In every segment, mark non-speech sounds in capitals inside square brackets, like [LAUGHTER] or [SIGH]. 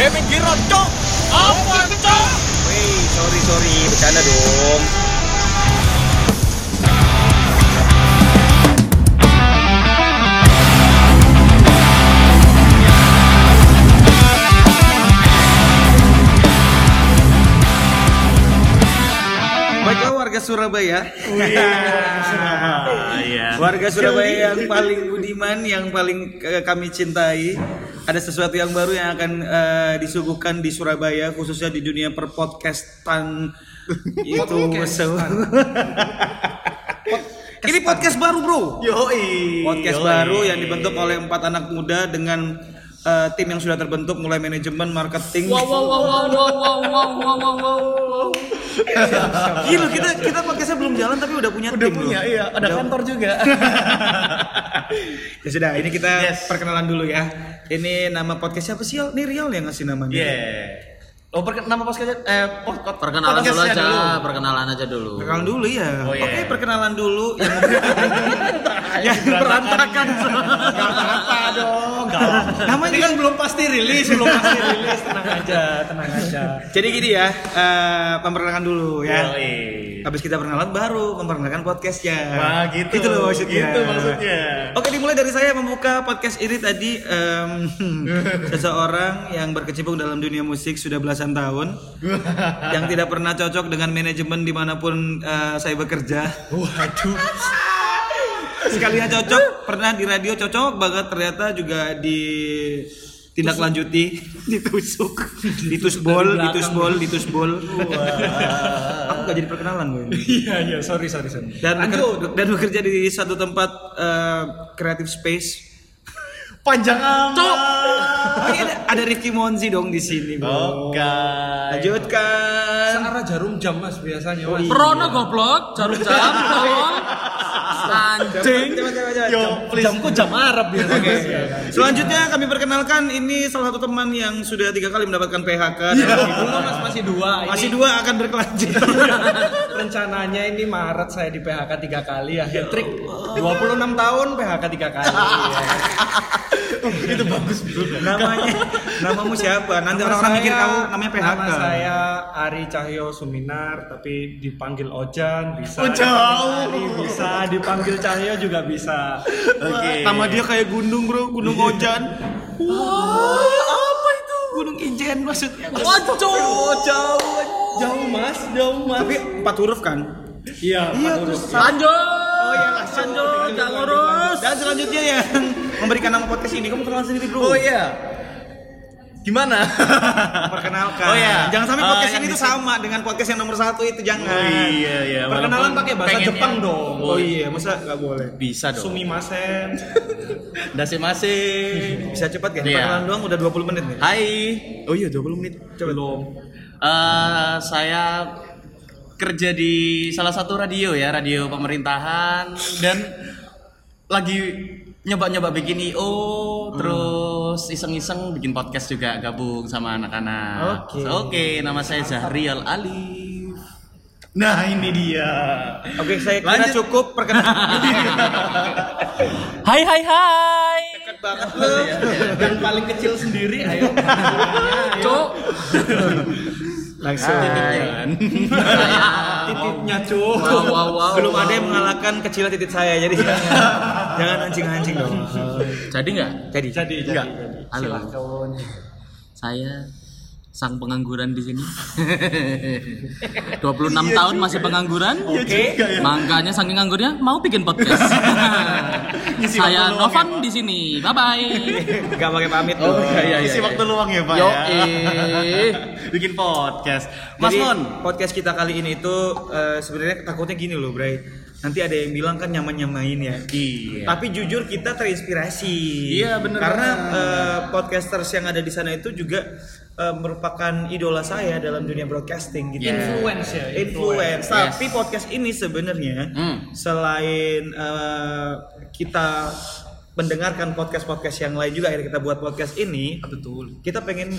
Eh pinggiran cok Apa cok Wey, sorry sorry, bercanda dong. Baiklah warga Surabaya. Iya [LAUGHS] Warga Surabaya yang [LAUGHS] paling budiman, yang paling eh, kami cintai. Ada sesuatu yang baru yang akan eh, disuguhkan di Surabaya, khususnya di dunia perpodcastan [LAUGHS] itu [LAUGHS] Ini podcast baru bro. Yoi Podcast Yoi. baru yang dibentuk oleh empat anak muda dengan eh, tim yang sudah terbentuk mulai manajemen, marketing. Wow wow wow wow wow wow wow wow wow wow. Gila kita kita podcastnya belum jalan tapi udah punya Udah tim punya loh. iya Ada Udah- kantor juga [LAUGHS] Ya sudah, ini kita Yes. perkenalan dulu ya. Ini nama podcast siapa sih? Ini Rial yang ngasih namanya. Yeah Oh perke- nama podcastnya eh pod- Perkenalan dulu aja, perkenalan aja dulu. Perkenalan dulu ya. Oh, iya. Oke, perkenalan dulu [LAUGHS] yang yang berantakan. Gak dong [LAUGHS] Namanya Ini kan belum pasti rilis Belum pasti rilis Tenang aja Tenang aja Jadi gini ya, eh memperkenalkan dulu ya. Yoi. Habis kita perkenalan baru memperkenalkan podcastnya. Wah gitu Itu loh maksudnya. Gitu maksudnya Oke dimulai dari saya membuka podcast ini tadi em, [LAUGHS] seseorang yang berkecimpung dalam dunia musik sudah belasan tahun yang tidak pernah cocok dengan manajemen di mana pun eh, saya bekerja Waduh sekalinya cocok pernah di radio cocok banget ternyata juga di tindak lanjuti [LAUGHS] ditusuk ditusbol ditusbol. Ditusbol aku gak jadi perkenalan gue Iya iya sorry sorry sorry. Dan beker- dan bekerja di satu tempat eh, creative space. Panjang amat. Ada, ada Rifki Monzi dong di sini, Bro. Oke. Lanjutkan. Searah jarum jam mas biasanya mas. Prono goblok, jarum jam. [LAUGHS] Anjing. Yo please Jamku jam Arab biasanya. Selanjutnya kami perkenalkan ini salah satu teman yang sudah tiga kali mendapatkan PHK. Belum mas masih dua. Ini Masih dua akan berkelanjutan. [LAUGHS] rencananya ini Maret saya di PHK tiga kali ya. Hat trick 26 tahun PHK tiga kali. [LAUGHS] [LAUGHS] Itu bagus namanya, namamu siapa? Nanti orang-orang mikir kamu namanya PHK. Nama saya Ari Cahyo Suminar tapi dipanggil Ojan bisa. Oh, jauh. Ari bisa, dipanggil Cahyo juga bisa. Oke Nama dia kayak gunung, Bro. Gunung Ojan. Wah, apa itu? Gunung Ijen maksudnya. Waduh. jauh. Jauh mas, jauh mas. Tapi empat huruf kan? iya, Iya, Pak terus Urus. Lanjut. Oh iya, lanjut, gak ngurus. Dan selanjutnya yang memberikan nama podcast ini, kamu kenalan sendiri, Bro. Oh iya Gimana? Perkenalkan. Oh, iya. Jangan sampai Oh, podcast yang ini tuh sini. sama dengan podcast yang nomor satu itu jangan. Oh iya iya Perkenalan pakai bahasa Jepang dong. Oh iya, masa nggak boleh? Bisa dong Sumimasen. [LAUGHS] Dase masing Bisa cepat ya? Iya. Perkenalan doang udah 20 menit nih. Hai Oh iya 20 menit Coba. Eh, Saya kerja di salah satu radio ya Radio pemerintahan Dan lagi nyoba-nyoba bikin IO Terus iseng-iseng bikin podcast juga gabung sama anak-anak Oke. Oke nama saya Zahrial Alif Nah ini dia Oke, saya kira Lanjut. cukup perkenalan. [LAUGHS] Hai hai hai. Dekat banget lu. Dan paling kecil sendiri ayo. Cuk. Langsung. [LAUGHS] Titipnya cuy. Wow wow wow. [LAUGHS] Belum ada yang mengalahkan kecil titik saya, jadi [LAUGHS] jangan, anjing-anjing dong. Jadi nggak? Jadi, Jadi jadi. Jadi. Halo. Silakan. Saya sang pengangguran di sini. [LAUGHS] 26 tahun masih pengangguran. Oke. Makanya saking nganggurnya mau bikin podcast. Ngisi Saya luang Novan ya, di sini. Bye bye. Gak pakai pamit Oh dong. iya iya Isi waktu luang ya Pak Yo, ya eh. [LAUGHS] Bikin podcast Mas Jadi, Mon podcast kita kali ini tuh eh, sebenarnya takutnya gini loh, Bray. Nanti ada yang bilang kan nyaman-nyamain ya. Iya Tapi jujur kita terinspirasi. Iya, bener Karena eh, podcasters yang ada di sana itu juga eh, merupakan idola saya dalam dunia broadcasting gitu. Yeah. Influence ya. Influence. Yes. Tapi podcast ini sebenarnya Hmm. selain eh, kita mendengarkan podcast-podcast yang lain juga akhirnya kita buat podcast ini Betul. kita pengen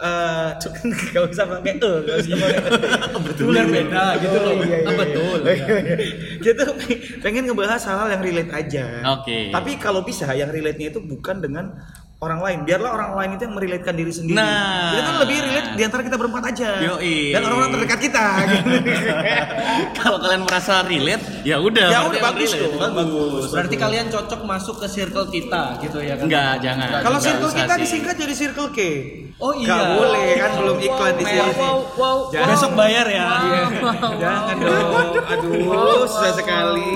eh [LAUGHS] gak usah pakai eh gak usah pakai [LAUGHS] Betul beda gitu loh. iya, iya, Ah, betul. iya. kita pengen ngebahas hal-hal yang relate aja Oke. tapi kalau bisa yang relate nya itu bukan dengan orang lain. Biarlah orang lain itu yang merelatekan diri sendiri. Nah. Kita tuh lebih relate di antara kita berempat aja. Yoi. Dan orang-orang terdekat kita. gitu. [LAUGHS] Kalau kalian merasa relate, ya udah. ya berarti udah bagus relate. tuh, bagus. Berarti kalian cocok masuk ke circle kita gitu ya kan? Enggak, jangan. Kalau circle usah kita sih. disingkat jadi circle K. Oh iya. Nggak boleh kan belum iklan di sini. wow, wow, Jangan. Besok bayar ya. Jangan dong. Aduh, susah sekali.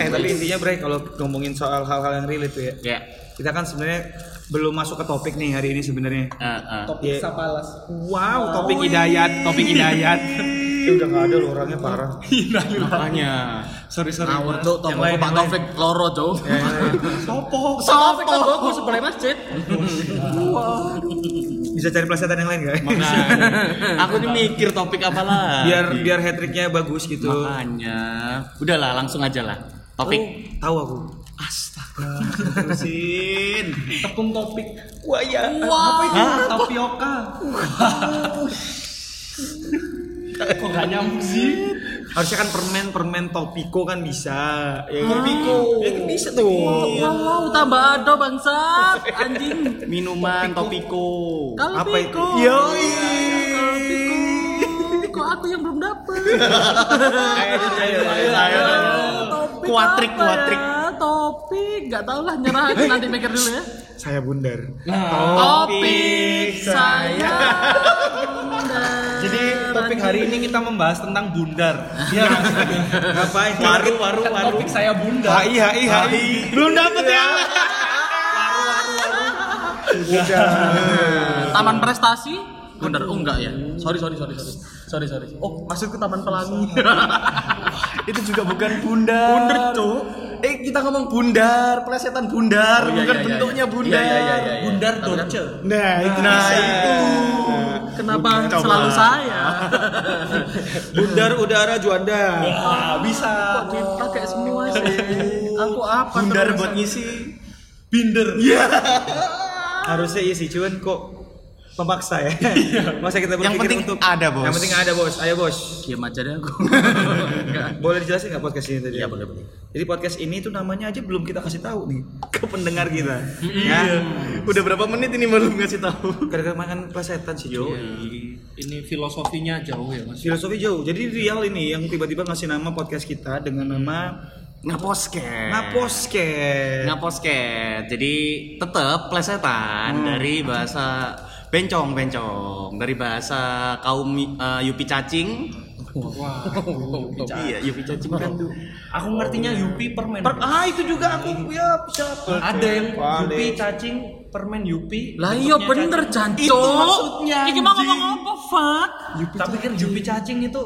eh tapi intinya Bre kalau ngomongin soal hal-hal yang relate tuh ya. Ya. Kita kan sebenarnya belum masuk ke topik nih hari ini sebenarnya. Ah, ah. Topik Iya. sapalas. Wow, topik hidayat, topik hidayat. Eh, [LAUGHS] udah nggak ada loh orangnya parah. [LAUGHS] Makanya. Sorry sorry. Ngawur tuh, lain, Pak. Taufik Loro, Cuk. [LAUGHS] Sopo. Taufik kan toko sebelah masjid. Bisa cari pelajaran yang lain nggak? Makanya. Aku ini mikir topik apa lah. Biar biar hat tricknya bagus gitu. Makanya. Udahlah, langsung aja lah. Topik. Tahu aku. Sin. Tepung topik. Wah ya. Apa itu? Tapioka. Kok gak nyambung sih? Harusnya kan permen permen topiko kan bisa. Ya, Topiko. Ya, kan bisa tuh. Wow, wow, tambah ado bangsat, anjing. Minuman Topiko. Kalau Apa itu? Yoi. Kok aku yang belum dapet? [LAUGHS] Ayo, ayo, ayo, ayo. Topik Kuatrik, apa kuatrik. Topik, nggak tahu lah nyerah aja nanti mikir dulu ya. Saya bundar. Topik saya. Bundar. Jadi topik hari ini kita membahas tentang bundar. Iya. Ngapain? Waru, waru, waru. Topik saya bundar. HI, HI, HI. Belum dapet ya? Taman prestasi? Bundar, oh enggak ya? Sorry, sorry, sorry, sorry. Sorry, sorry. Oh, masuk ke Taman Pelangi. [LAUGHS] Itu juga bukan bundar. Bundar, Cuk. Eh, kita ngomong bundar, plesetan bundar, Oh, iya, bukan iya, iya, bentuknya iya. bundar. Iya, iya, iya, iya. Bundar Dorce. Nah, itu Nah, bisa. itu. Kenapa Coba. selalu saya? [LAUGHS] Bundar udara Juanda. Ah, bisa. Kok dipakai semua sih? [LAUGHS] Aku apa? Bundar buat ngisi. Binder. Harusnya iya sih, cuman kok memaksa ya. Masa kita Yang berpikir penting untuk ada, Bos. Yang penting ada bos. Ayo bos. Aja deh aku. Boleh dijelasin nggak podcast ini tadi? Iya, boleh, boleh. Jadi podcast ini tuh namanya aja belum kita kasih tahu nih ke pendengar kita. ya. Udah berapa menit ini belum ngasih tahu? Gara-gara makan plesetan sih, Jo. Ini filosofinya jauh ya mas. Filosofi jauh. Jadi real ini yang tiba-tiba ngasih nama podcast kita dengan nama Ngaposket. Ngaposket. Ngaposket. Jadi tetap plesetan dari bahasa bencong bencong dari bahasa kaum eh, Yupi cacing. Wah. Iya, Yupi cacing kan tuh. Aku ngertinya Yupi permen. Per- ah itu juga aku ya bisa. Ada yang Yupi cacing permen Yupi. Lah iya bener cacing. jancok. Itu maksudnya, Iki mau ngomong apa, Fat? Tapi kan Yupi cacing itu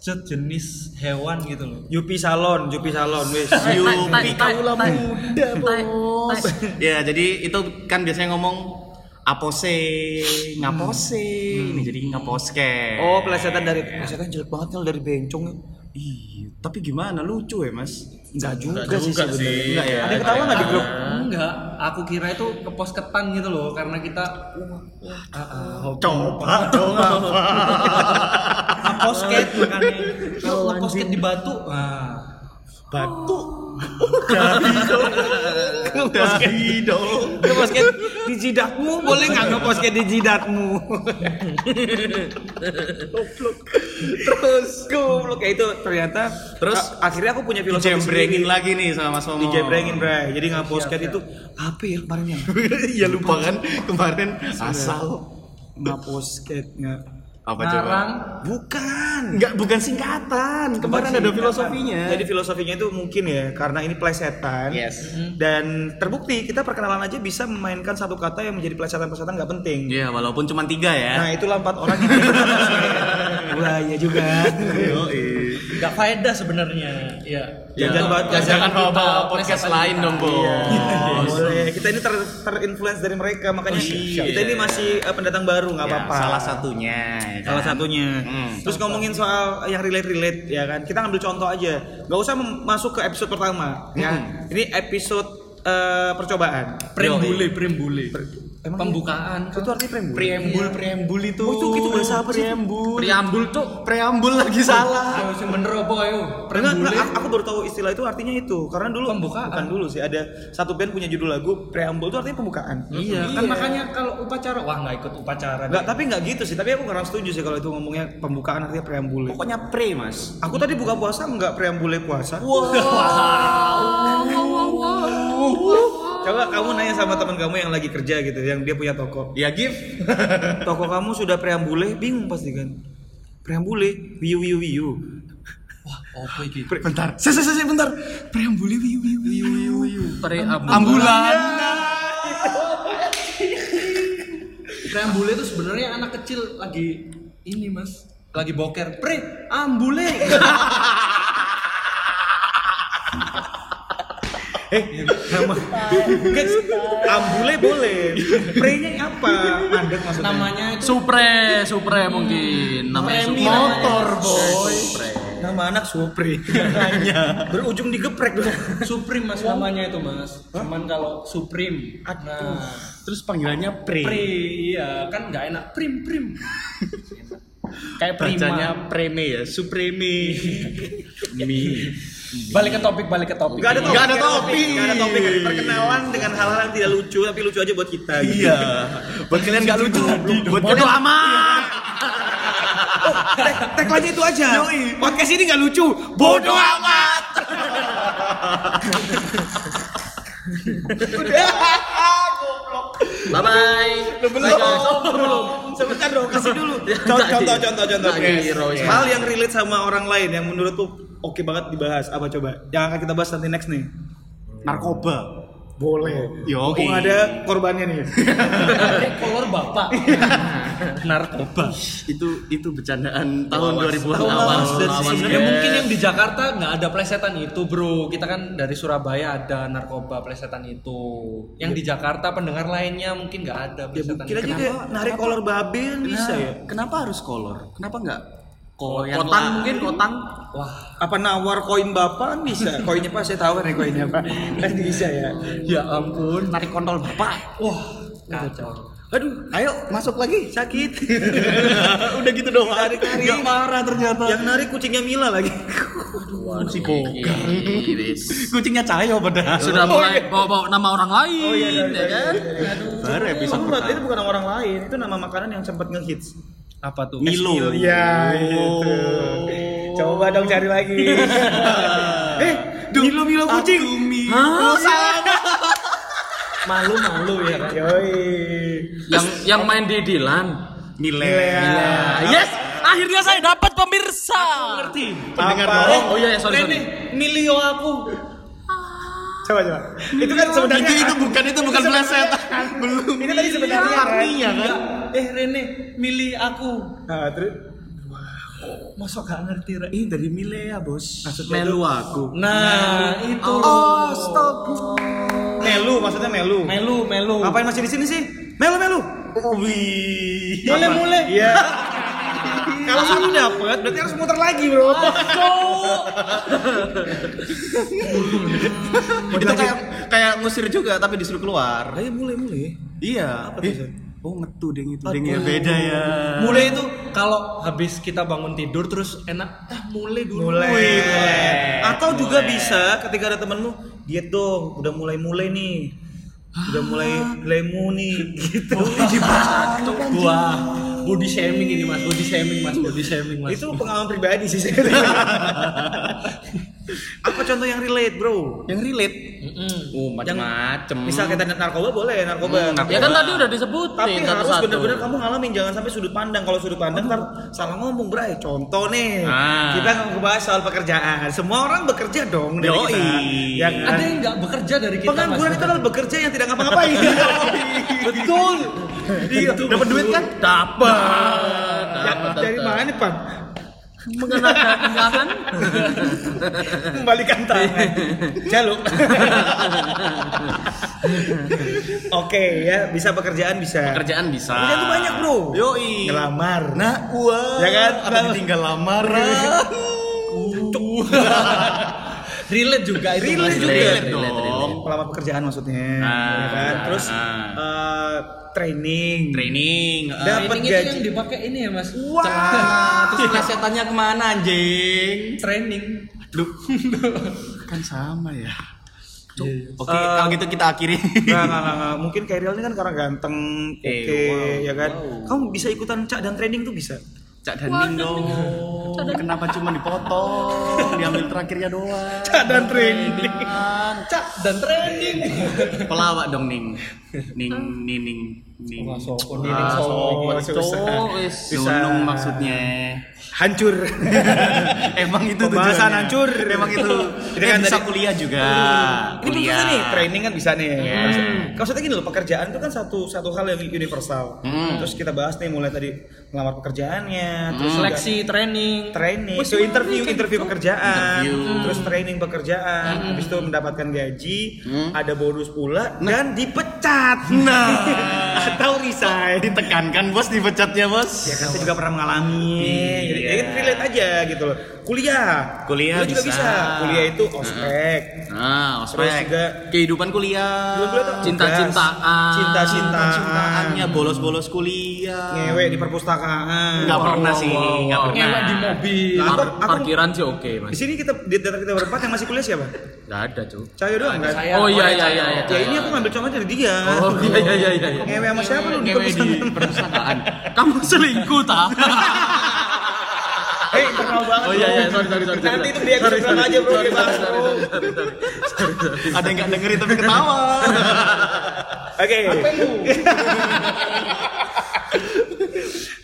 sejenis hewan gitu loh. Yupi Salon, Yupi Salon, wes. [LAUGHS] Yupi kaula muda, Bos. Ya, jadi itu kan biasanya ngomong apose, ngapose. Ini jadi ngaposket. Oh, plesetan dari plesetan jelek banget kan dari bencong. ya. Iya, tapi gimana lucu ya, Mas? Enggak juga, Enggak sih juga sebenarnya. sih. Enggak ya? Ada yang ketawa nggak di grup? Enggak, aku kira itu keposketan gitu loh karena kita. Coba dong apa? Ngeposket makanya. Kalau ngeposket di batu, ah. Batu. [LAUGHS] Dahi dong. Ngeposket di jidatmu boleh nggak ngeposket di jidatmu? Terus goblok kayak itu ternyata Terus akhirnya aku punya filosofi Dijembrengin sendiri. lagi nih sama Mas Momo. Dijembrengin, Bray. Jadi ngeposket itu apa ya kemarin ya? [LAUGHS] Iya lupa kan kemarin asal Ngeposket nggak apa coba? Ngarang. Bukan. Enggak bukan singkatan. Kemarin ada filosofinya. Jadi filosofinya itu mungkin ya karena ini plesetan. Yes. Dan terbukti kita perkenalan aja bisa memainkan satu kata yang menjadi plesetan-plesetan nggak penting. Iya, walaupun cuma tiga ya. Nah itulah empat orang [LAUGHS] yang Wah iya juga. Enggak faedah sebenarnya. Iya. Jangan bawa- jangan, jangan bawa, bawa podcast lain dong, Bos. Boleh. Kita ini ter terinfluence dari mereka makanya kita ini masih eh, pendatang baru nggak Ya, apa-apa. salah satunya. ya kan? Salah satunya. Hmm. Terus ngomongin soal yang relate-relate ya kan. Kita ambil contoh aja. Gak usah masuk ke episode pertama ya. Ini episode eh, percobaan. Prem bule, prem bule. pembukaan Itu artinya preambul. preambul preambul itu Oh, itu- itu bahasa apa sih? preambul Preambul cuk. Preambul lagi salah. ayo bener apa ayo Enggak, preambul enggak, aku, baru tahu istilah itu artinya itu karena dulu Pembukaan. bukan dulu sih ada satu band punya judul lagu preambul itu artinya pembukaan iya kan makanya kalau upacara wah nggak ikut upacara Enggak, tapi enggak gitu sih. Tapi aku kurang setuju sih kalau itu ngomongnya pembukaan artinya preambule. Pokoknya pre mas. Aku tadi buka puasa enggak preambule puasa. [LAUGHS] Coba kamu nanya sama teman kamu yang lagi kerja gitu, yang dia punya toko. Ya give. [LAUGHS] Toko kamu sudah preambule, bingung pasti kan. Preambule, wiu wiu wiu. apa iki Pre- bentar. Se se se bentar. Preambule wiu wiu wiu wiu. Preambul. Ambulan. preambul itu sebenarnya anak kecil lagi ini mas lagi boker pre ambule [LAUGHS] Eh, nama Guys, ambule boleh. Pre-nya apa? Mandek maksudnya. namanya itu Supre, Supre mungkin. Namanya Supre. motor, boy. Supre. Nama anak Supri. Hanya berujung digeprek dong. Supreme mas namanya itu mas cuman kalau Supreme nah Terus panggilannya pre. pre iya kan nggak enak prim prim kayak prima Bacanya preme ya, supreme. Mi. Balik ke topik balik ke topik Gak ada topik. Nggak ada topik. Gak ada topik. Perkenalan dengan hal-hal yang tidak lucu tapi lucu aja buat kita. gitu. Iya. Buat kalian nggak lucu, buat bodo amat. Tag tagline itu aja. Podcast ini nggak lucu. Bodoh amat. Bye bye. Belum. belum. Sebentar dong, kasih dulu. [LAUGHS] Contoh, contoh, contoh, contoh. Hal yang relate sama orang lain yang menurut tuh oke banget dibahas. Apa coba? Yang akan kita bahas nanti next nih. Narkoba. Boleh. Yo, Mumpung ada korbannya nih. [LAUGHS] kolor bapak [LAUGHS] narkoba Itu itu bercandaan tahun 2000-an tahun awal. guys. mungkin yang di Jakarta nggak ada plesetan itu bro kita kan dari Surabaya ada narkoba plesetan itu yang di Jakarta pendengar lainnya mungkin nggak ada Ya plesetan itu kayak narik kolor babe kan bisa ya. Kenapa harus kolor? Kenapa nggak? Ko yang Kotan la- mungkin kotan. wah Apa nawar koin bapak bisa? Koinnya pak saya tahu nih koinnya pak. Kan bisa ya. ya ampun Narik kontol bapak. wah kacau Aduh, Ayo masuk lagi. sakit. [LAUGHS] Udah gitu doang. Narik narik. Gak marah ternyata. Yang narik kucingnya Mila lagi. si boga. Iris. Kucingnya Cahyo padahal. Sudah mulai bawa-bawa nama orang lain, ya kan? Baru episode Enggak, pertama. itu bukan nama orang lain. Itu nama makanan yang sempat ngehits. Apa tuh Milo. Iya, Oh. itu. Coba dong cari lagi. [LAUGHS] eh, Milo Milo kucing. Hah? [LAUGHS] malu malu ya kan Yoi. Yang yang main di Dilan. Milea. Yes, akhirnya saya dapat pemirsa. ngerti Pendengar Apa? dong. Oh iya, sorry Rene sorry. milio aku Coba coba. Itu kan sebenarnya Itu itu bukan itu bukan pleset. belum. Ini tadi sebenarnya artinya kan. Eh Rene milih aku Nah, terus masuk gak ngerti Re? Ini dari Milea, Bos. Maksudnya Melu aku. nah itu Oh, stop. Melu, maksudnya Melu. melu melu Ngapain masih di sini sih? Melu Melu. Wih. mulai mulai Iya. [LAUGHS] Kalau satu dapat, berarti harus muter lagi, Bro. Itu kayak kayak ngusir juga tapi disuruh keluar. Ayo mulai mulai. Iya. Apa tuh, Eh, Sen? Oh ngetu ding itu dingnya beda ya. mulai itu kalau habis kita bangun tidur terus enak ah mulai dulu. Mulai. Atau juga bisa ketika ada temenmu diet dong, udah mulai mulai nih. Udah mulai lemu nih. [LAUGHS] Gitu. wah body shaming ini mas body shaming mas body shaming mas Itu pengalaman pribadi sih sebenarnya. [LAUGHS] Apa contoh yang relate, Bro? Yang relate. Mm-mm. Oh macam-macam. Misal kita narkoba boleh, narkoba. Ya kan tadi udah disebutin Tapi harus satu-satu. bener-bener kamu ngalamin jangan sampai sudut pandang. Kalau sudut pandang ntar salah ngomong, Bray. Contoh nih, Ah. kita ngebahas soal pekerjaan. Semua orang bekerja dong dari Yoi. kita. Ya kan? ada yang nggak bekerja dari kita Pengangguran itu adalah bekerja yang tidak ngapa-ngapain. [LAUGHS] betul Iya, dapat duit kan? dapat. Ya, dari mana nih, Pan? Mengenakan tangan. Membalikan tangan. Jaluk. Oke ya, bisa pekerjaan bisa. Pekerjaan bisa. Pekerjaan tuh banyak, Bro. Yoi. Ngelamar. Nah, wah. Ya kan? Apa ditinggal lamaran? [LAUGHS] relate juga itu Relate juga. Relate relate, dong. relate. Melamar pekerjaan maksudnya, Ah, ya kan? Terus ah. eh, training. Training. eh, Dapat Training itu gaji. yang dipakai ini ya mas Wah. Nah, [LAUGHS] terus plesetannya ke mana anjing? Training Duh. [LAUGHS] kan sama ya. Cuk. Oke, Eh, kalau gitu kita akhiri. Nggak, nggak, nggak. Mungkin Kairil ini kan karena ganteng, oke, Eh, wow, ya kan? Kamu bisa ikutan cak dan training tuh bisa. Cak dan Ning dong. Kenapa cuma dipotong? Diambil terakhirnya doang. Cak dan training. cak dan training Pelawak dong Ning. Ning Nining Ning. Wah, sopo, Ah, Nining, sopo. sopo. Susah. Cuk, wis Susah. nunung maksudnya. Hancur. [LAUGHS] Emang itu Pembahasan hancur. Emang itu. [LAUGHS] Ini Ini kan bisa kuliah juga. Ini Kuliah. nih, training kan bisa nih. Iya. Maksud- Maksudnya gini loh, pekerjaan itu kan satu satu hal yang universal. Hmm. Terus kita bahas nih mulai tadi melamar pekerjaannya, terus juga seleksi training training, interview interview pekerjaan, Interview. terus training pekerjaan, habis itu mendapatkan gaji, ada bonus pula dan dipecat. Nah. [LAUGHS] atau resign. Ditekankan bos dipecatnya bos. Ya kan saya juga pernah mengalami. Jadi Iya. ya, relate aja gitu loh. Kuliah. Kuliah juga bisa. bisa. Kuliah itu ospek. Nah, Terus ospek. juga kehidupan kuliah. Tuh Cinta-cintaan. Cinta-cintaan. Cintaannya bolos-bolos kuliah. ngewe di perpustakaan. Nggak pernah sih, nggak pernah. ngewek di mobil Lah, aku, aku parkiran sih oke di mas sini kita di antara kita berempat yang masih kuliah siapa? nggak ada cuy Cahyo doang kan? saya. oh iya Oh, iya ya, iya ya, iya. Ya ini aku ngambil contoh dari dia. oh iya iya iya iya. Ngewe sama siapa lu di Ngewe di perpustakaan? perpustakaan. kamu selingkuh tak [LAUGHS] Banget. oh iya iya sorry sorry sorry Nanti itu dia episode aja bro, dibahas bro. Ada yang nggak dengerin tapi ketawa. Oke.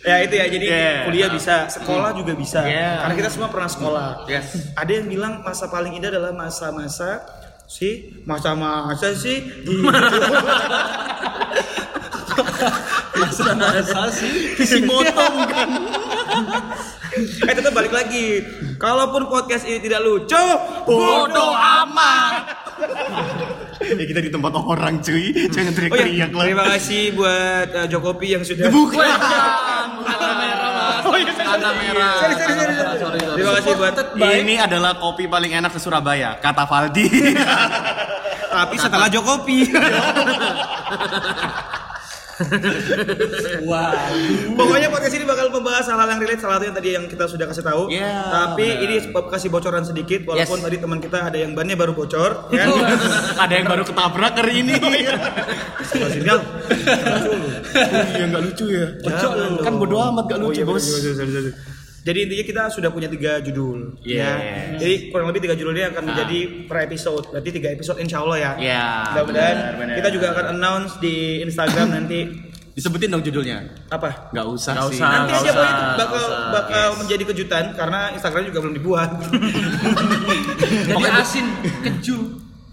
ya itu ya jadi Yeah. kuliah bisa sekolah juga bisa Yeah. karena kita semua pernah sekolah Yes. ada yang bilang masa paling indah adalah masa-masa si masa-masa sih di masa sih Si motong kan. Eh tetap balik lagi kalaupun podcast ini tidak lucu Bodoh amat. ya kita di tempat orang cuy. Jangan Oh ya, teriak-teriak lah. terima kasih buat uh, Jokopi yang sudah Bukan. kata merah mas kata merah Sorry, sorry, sorry, sorry. sorry sorry Terima kasih buat Ini adalah kopi paling enak di Surabaya, kata Valdi. tapi setelah Jokopi [LAUGHS] [LAUGHS] wah Pokoknya podcast ini bakal membahas hal-hal yang relate salah satu yang tadi yang kita sudah kasih tahu. Iya, Tapi benar. ini kasih bocoran sedikit walaupun Yes. tadi teman kita ada yang bannya baru bocor ya. Ada yang baru ketabrak hari ini. [LAUGHS] Sinyal. Iya nggak lucu ya. Jangan Kan bodo amat nggak Oh lucu iya, bos. bener, bener, bener, bener. Jadi intinya kita sudah punya tiga judul, Yes. ya. Jadi kurang lebih tiga judul ini akan menjadi per episode. Berarti tiga episode insya Allah ya. Iya, Mudah-mudahan kita juga akan announce di Instagram nanti Disebutin dong judulnya. apa? Nggak usah Nggak sih. usah. Nanti nggak aja usah, itu bakal usah. bakal menjadi kejutan karena Instagram juga belum dibuat. [LAUGHS] jadi asin keju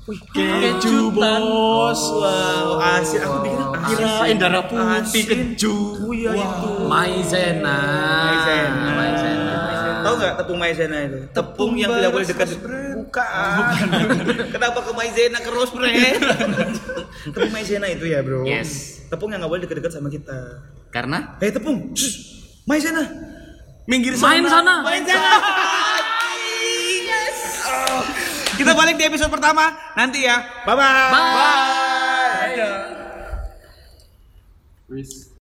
Keju bos. Wow, asin. Aku pikir asin. Kirain darah putih keju. Oh iya itu. maizena Maizena. Tahu nggak tepung maizena itu? Tepung, yang tidak boleh dekat. Bukan. [LAUGHS] Kenapa ke maizena ke rose bread? [LAUGHS] tepung maizena itu ya bro. Yes. Tepung yang nggak boleh dekat-dekat sama kita. Karena Hei tepung. Shh. Maizena. minggir main sana Maizena. [LAUGHS] Yes. Oh. Kita balik di episode pertama nanti ya. Bye bye. Bye. Bye. Wis.